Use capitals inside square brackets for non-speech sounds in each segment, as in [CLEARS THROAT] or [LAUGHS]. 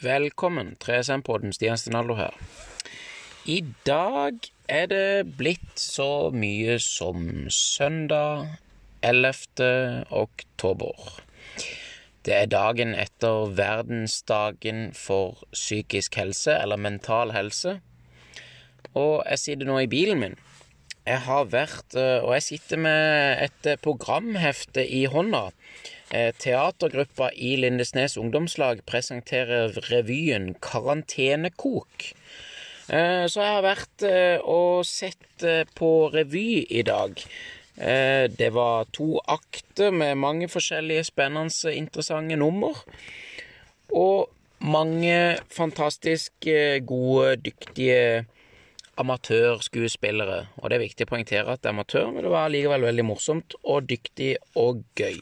Velkommen, 3SM-podden, Stian Stenaldo her. I dag er det blitt så mye som søndag 11. oktober. Det er dagen etter verdensdagen for psykisk helse, eller mental helse. Og jeg sitter nå i bilen min. Jeg har vært Og jeg sitter med et programhefte i hånda. Teatergruppa i Lindesnes ungdomslag presenterer revyen Karantenekok. Så jeg har vært og sett på revy i dag. Det var to akter med mange forskjellige spennende, interessante nummer. Og mange fantastisk gode, dyktige amatørskuespillere. Og det er viktig å poengtere at det er amatør, men det var likevel veldig morsomt og dyktig og gøy.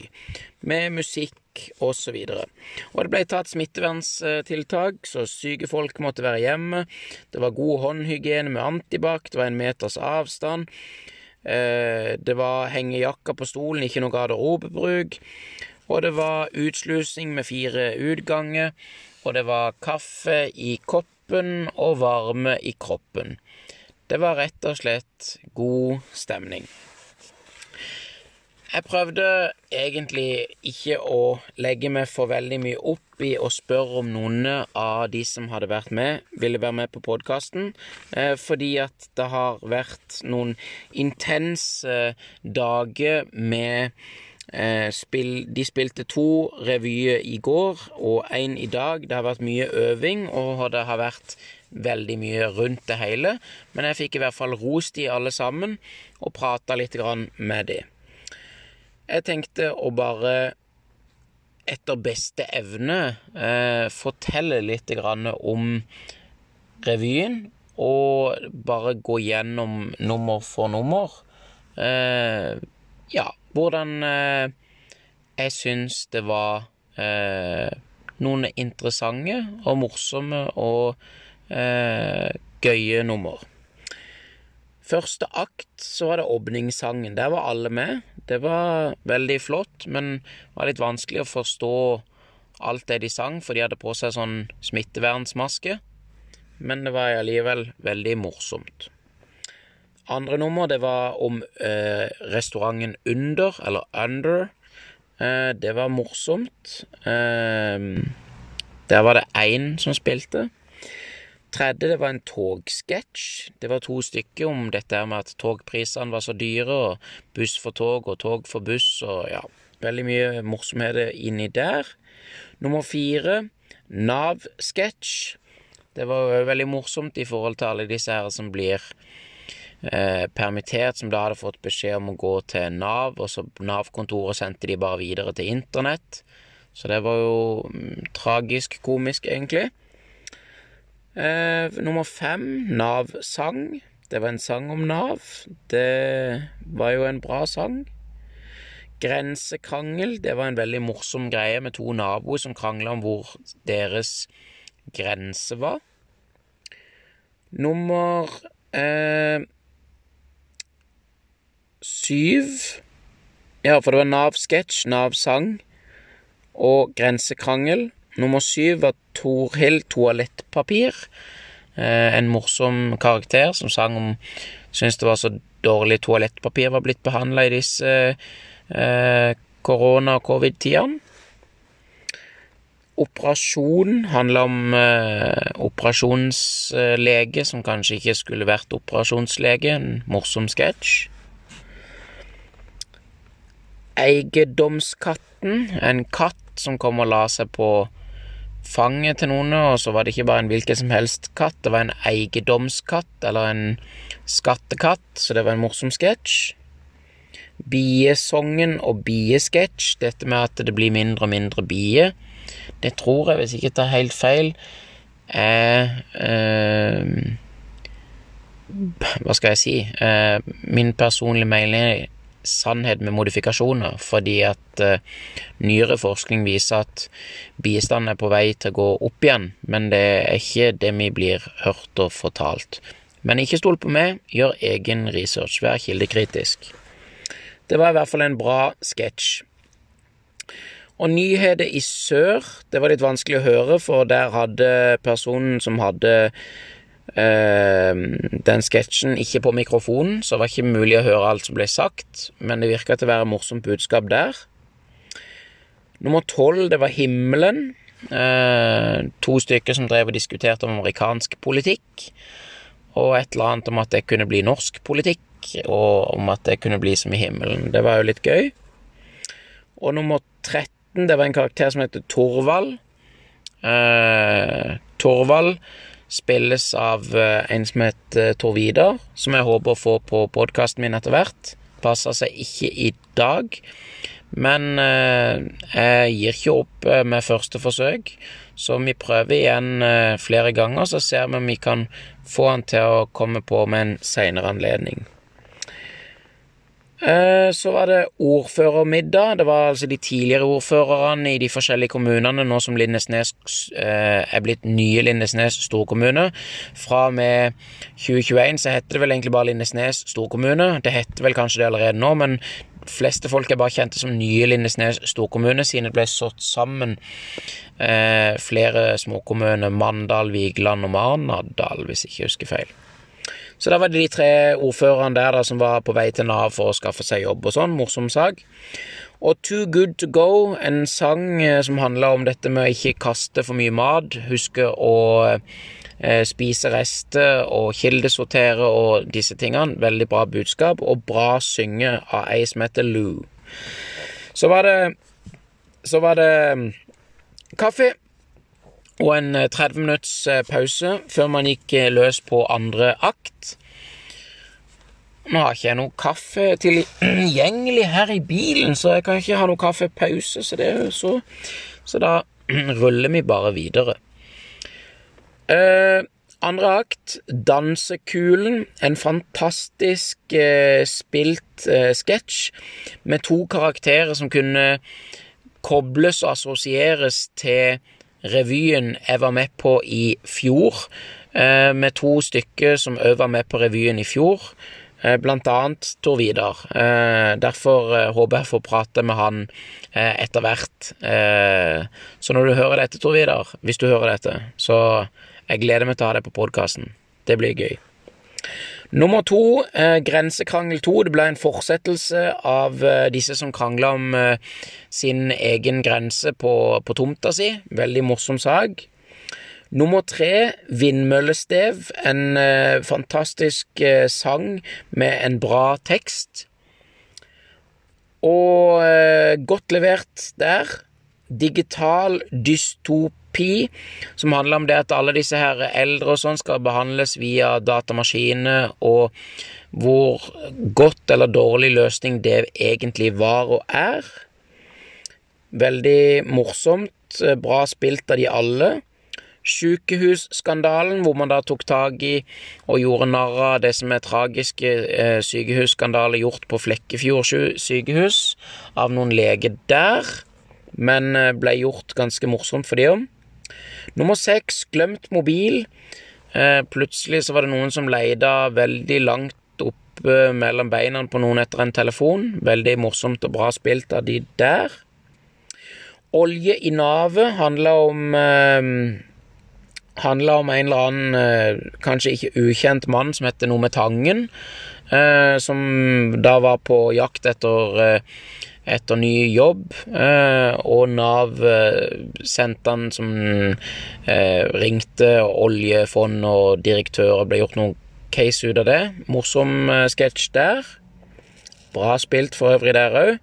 Med musikk og så. Og det ble tatt smitteverntiltak, så syke folk måtte være hjemme. Det var god håndhygiene med antibac, det var en meters avstand. Det var hengejakka på stolen, ikke noe garderobebruk. Og det var utslusing med fire utganger. Og det var kaffe i koppen og varme i kroppen. Det var rett og slett god stemning. Jeg prøvde egentlig ikke å legge meg for veldig mye opp i å spørre om noen av de som hadde vært med, ville være med på podkasten, fordi at det har vært noen intense dager med spill De spilte to revyer i går og én i dag. Det har vært mye øving, og det har vært veldig mye rundt det hele. Men jeg fikk i hvert fall rost de alle sammen, og prata litt med de. Jeg tenkte å bare, etter beste evne, fortelle litt om revyen, og bare gå gjennom nummer for nummer. Ja, hvordan jeg syns det var noen interessante og morsomme og gøye nummer. Første akt så var det åpningssangen. Der var alle med. Det var veldig flott, men det var litt vanskelig å forstå alt det de sang, for de hadde på seg sånn smittevernsmaske. Men det var allikevel veldig morsomt. Andre nummer, det var om restauranten Under, eller Under. Det var morsomt. Der var det én som spilte. Tredje, det var en togsketsj. Det var to stykker om dette med at togprisene var så dyre, og buss for tog og tog for buss, og ja, veldig mye morsomheter inni der. Nummer fire, Nav-sketsj. Det var veldig morsomt i forhold til alle disse her som blir permittert, som da hadde fått beskjed om å gå til Nav, og så Nav-kontoret sendte de bare videre til Internett. Så det var jo tragisk komisk, egentlig. Nummer fem, Nav-sang. Det var en sang om Nav. Det var jo en bra sang. Grensekrangel, det var en veldig morsom greie med to naboer som krangla om hvor deres grense var. Nummer syv Ja, for det var Nav-sketsj, Nav-sang og grensekrangel. Nummer syv var Torhild Toalettpapir. En morsom karakter som sang om Syntes det var så dårlig toalettpapir var blitt behandla i disse korona- og covid-tidene. Operasjon handla om operasjonslege som kanskje ikke skulle vært operasjonslege. En morsom sketsj. Eiendomskatten, En katt som kom og la seg på fanget til noen, og så var det ikke bare en hvilken som helst katt, det var en eiendomskatt, eller en skattekatt, så det var en morsom sketsj. Biesongen og biesketsj, dette med at det blir mindre og mindre bier, det tror jeg, hvis jeg ikke tar helt feil, er Hva skal jeg si Min personlige mening sannhet med modifikasjoner, fordi at nyere forskning viser at bistand er på vei til å gå opp igjen, men det er ikke det vi blir hørt og fortalt. Men ikke stol på meg, gjør egen research, vær kildekritisk. Det var i hvert fall en bra sketsj. Og nyheter i sør, det var litt vanskelig å høre, for der hadde personen som hadde eh, den sketsjen ikke på mikrofonen, så det var ikke mulig å høre alt som ble sagt, men det virka til å være morsomt budskap der. Nummer tolv, det var Himmelen. Eh, to stykker som drev og diskuterte om amerikansk politikk. Og et eller annet om at det kunne bli norsk politikk, og om at det kunne bli som i himmelen. Det var jo litt gøy. Og nummer 13, det var en karakter som heter Torvald. Eh, Torvald spilles av eh, en som heter Tor Vidar, som jeg håper å få på podkasten min etter hvert. Passer seg ikke i dag. Men eh, jeg gir ikke opp eh, med første forsøk, så vi prøver igjen eh, flere ganger, så ser vi om vi kan få han til å komme på med en seinere anledning. Så var det ordførermiddag. Det var altså de tidligere ordførerne i de forskjellige kommunene, nå som Lindesnes er blitt nye Lindesnes storkommune. Fra og med 2021 så heter det vel egentlig bare Lindesnes storkommune. Det heter vel kanskje det allerede nå, men fleste folk er bare kjente som nye Lindesnes storkommune, siden det ble slått sammen eh, flere småkommuner, Mandal, Vigeland og Marnardal, hvis jeg ikke husker feil. Så da var det de tre ordførerne der da, som var på vei til Nav for å skaffe seg jobb og sånn. Morsom sak. Og Too Good To Go, en sang eh, som handler om dette med å ikke kaste for mye mat. Huske å eh, spise rester og kildesortere og disse tingene. Veldig bra budskap, og bra synge av ei som heter Lou. Så var det Så var det mm, kaffe og en 30 eh, minutts eh, pause før man gikk eh, løs på andre akt. Nå har ikke jeg noe kaffe tilgjengelig [CLEARS THROAT] her i bilen, så jeg kan ikke ha noe kaffepause, så det er jo så Så da [CLEARS THROAT] ruller vi bare videre. Eh, andre akt, Dansekulen. En fantastisk eh, spilt eh, sketsj med to karakterer som kunne kobles og assosieres til revyen jeg var med på i fjor, med to stykker som òg var med på revyen i fjor. Blant annet Tor Vidar. Derfor håper jeg får prate med han etter hvert. Så når du hører dette, Tor Vidar, hvis du hører dette, så jeg gleder meg til å ha det på podkasten. Det blir gøy. Nummer to, eh, Grensekrangel to. Det ble en fortsettelse av eh, disse som krangla om eh, sin egen grense på, på, tomta si. Veldig morsom sak. Nummer tre, Vindmøllestev. En eh, fantastisk eh, sang med en bra tekst. Og eh, godt levert der. Digital dystopi som handler om det at alle disse her eldre og sånn skal behandles via datamaskiner, og hvor godt eller dårlig løsning det egentlig var og er. Veldig morsomt, bra spilt av de alle. Sykehusskandalen, hvor man da tok tak i og gjorde narr av det som er tragiske eh, sykehusskandaler gjort på Flekkefjord sykehus av noen leger der, men eh, ble gjort ganske morsomt for de òg. Nummer seks, glemt mobil. Eh, plutselig så var det noen som leida veldig langt oppe mellom beina på noen etter en telefon. Veldig morsomt og bra spilt av de der. Olje i navet handla om eh, Handla om en eller annen, eh, kanskje ikke ukjent mann som heter noe med Tangen. Eh, som da var på jakt etter eh, etter ny jobb, eh, og Nav eh, sendte han som eh, ringte oljefond og direktører, ble gjort noen case ut av det. Morsom sketsj der. Bra spilt for øvrig der òg.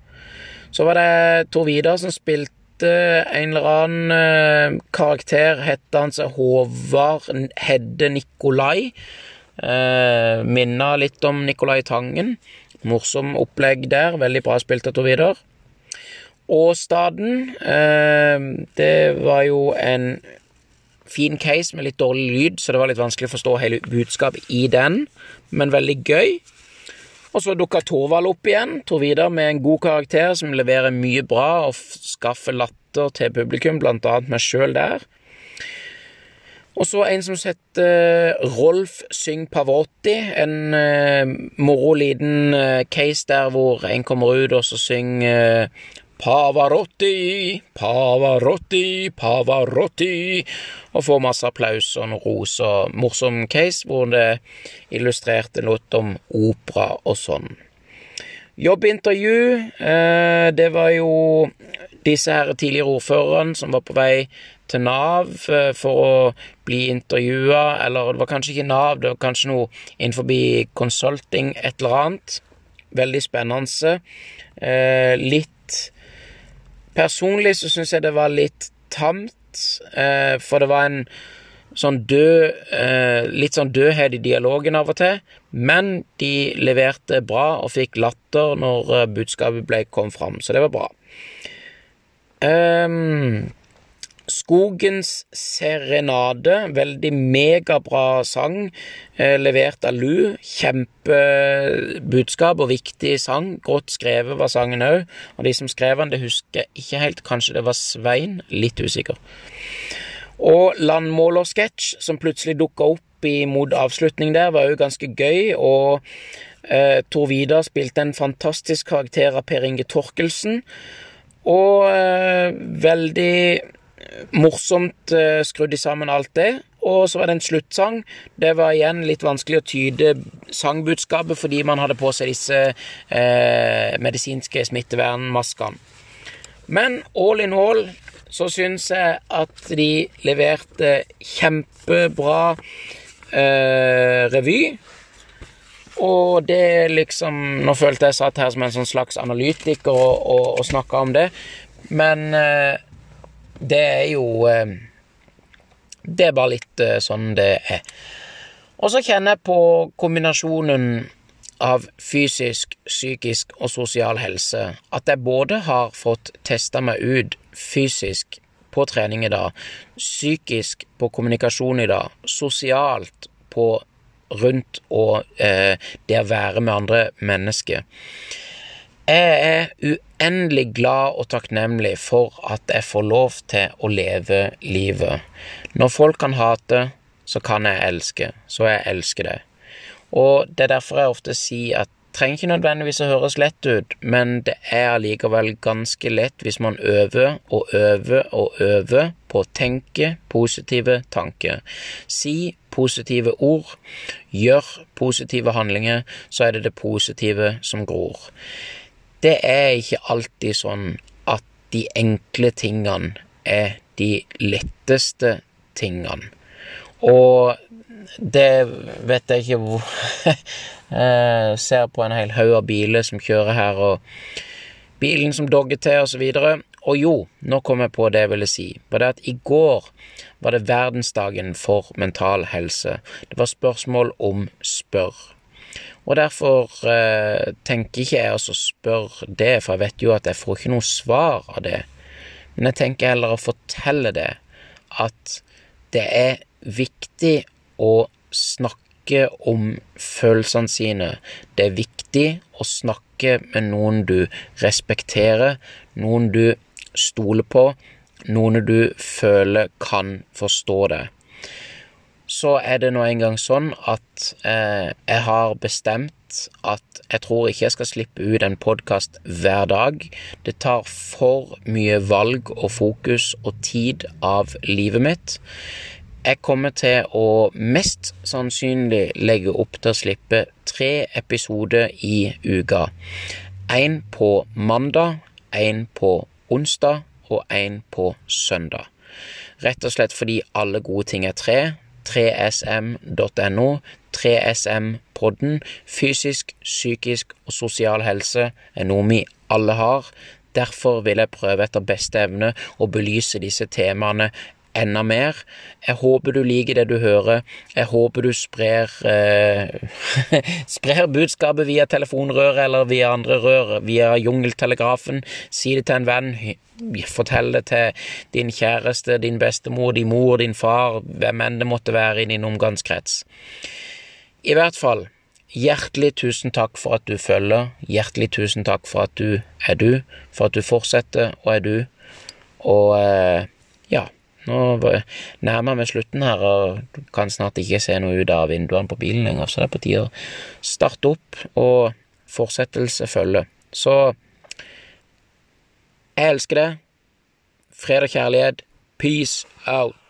Så var det Tor Vidar som spilte en eller annen karakter. Hette han seg Håvard Hedde Nikolai. Eh, minna litt om Nikolai Tangen. Morsom opplegg der. Veldig bra spilt av Tor Vidar. Åstaden. Eh, det var jo en fin case med litt dårlig lyd, så det var litt vanskelig å forstå hele budskapet i den, men veldig gøy. Og så dukka Torvald opp igjen. Tor Vidar med en god karakter som leverer mye bra og skaffer latter til publikum, blant annet meg sjøl der. Og så en som heter Rolf Syng Pavotti. En uh, moro liten uh, case der hvor en kommer ut og så synger uh, Pavarotti, Pavarotti, Pavarotti, og får masse applaus og en ros og morsom case hvor det illustrerte låt om opera og sånn. Jobbintervju, eh, det var jo disse her tidligere ordførerne som var på vei til Nav eh, for å bli intervjua, eller det var kanskje ikke Nav, det var kanskje noe innenfor consulting, et eller annet. Veldig spennende. Eh, litt Personlig så syns jeg det var litt tamt, for det var en sånn død Litt sånn dødhet i dialogen av og til, men de leverte bra og fikk latter når budskapet ble kom fram, så det var bra. Um, Skogens serenade, veldig megabra sang, eh, levert av Lu. Kjempebudskap og viktig sang. Godt skrevet var sangen òg. Og de som skrev den, det husker jeg ikke helt. Kanskje det var Svein? Litt usikker. Og landmålersketsj, som plutselig dukka opp mot avslutning der, var òg ganske gøy. Og eh, Tor Vidar spilte en fantastisk karakter av Per Inge Torkelsen. Og eh, veldig morsomt eh, skrudd sammen alt det. Og så var det en sluttsang. Det var igjen litt vanskelig å tyde sangbudskapet fordi man hadde på seg disse eh, medisinske smittevernmaskene. Men all in all så syns jeg at de leverte kjempebra eh, revy. Og det liksom Nå følte jeg satt her som en sånn slags analytiker og, og, og snakka om det, men det er jo eh, Det er bare litt eh, sånn det er. Og så kjenner jeg på kombinasjonen av fysisk, psykisk og sosial helse at jeg både har fått testa meg ut fysisk på trening i dag, psykisk på kommunikasjon i dag, sosialt på rundt og eh, det å være med andre mennesker. Jeg er uendelig glad og takknemlig for at jeg får lov til å leve livet. Når folk kan hate, så kan jeg elske. Så jeg elsker det. Og det er derfor jeg ofte sier at trenger ikke nødvendigvis å høres lett ut, men det er allikevel ganske lett hvis man øver og øver og øver på å tenke positive tanker. Si positive ord, gjør positive handlinger, så er det det positive som gror det er ikke alltid sånn at de enkle tingene er de letteste tingene. Og det vet jeg ikke hvor Jeg [LAUGHS] ser på en hel haug av biler som kjører her, og bilen som dogger til, og så. Og jo, nå kom jeg på det jeg ville si. Var det at i går var det verdensdagen for mental helse. Det var spørsmål om spør. Og derfor eh, tenker ikke jeg å spørre det, for jeg vet jo at jeg får ikke noe svar av det. Men jeg tenker heller å fortelle det, at det er viktig å snakke om følelsene sine. Det er viktig å snakke med noen du respekterer, noen du stoler på, noen du føler kan forstå deg så er det nå engang sånn at eh, jeg har bestemt at jeg tror ikke jeg skal slippe ut en podkast hver dag. Det tar for mye valg og fokus og tid av livet mitt. Jeg kommer til å mest sannsynlig legge opp til å slippe tre episoder i uka. Én på mandag, én på onsdag og én på søndag. Rett og slett fordi alle gode ting er tre 3sm.no, 3SM-podden. Fysisk, psykisk og sosial helse er noe vi alle har. Derfor vil jeg prøve etter beste evne å belyse disse temaene enda mer. Jeg håper du liker det du hører. Jeg håper du sprer eh, [LAUGHS] sprer budskapet via telefonrøret eller via andre rør, via jungeltelegrafen. Si det til en venn. Fortell det til din kjæreste, din bestemor, din mor, din far, hvem enn det måtte være i din omgangskrets. I hvert fall, hjertelig tusen takk for at du følger. Hjertelig tusen takk for at du er du, for at du fortsetter og er du. Og eh, nå nærmer vi slutten her, og du kan snart ikke se noe ut av vinduene på bilen lenger, så det er på tide å starte opp, og fortsettelse følger. Så Jeg elsker det. Fred og kjærlighet. Peace out.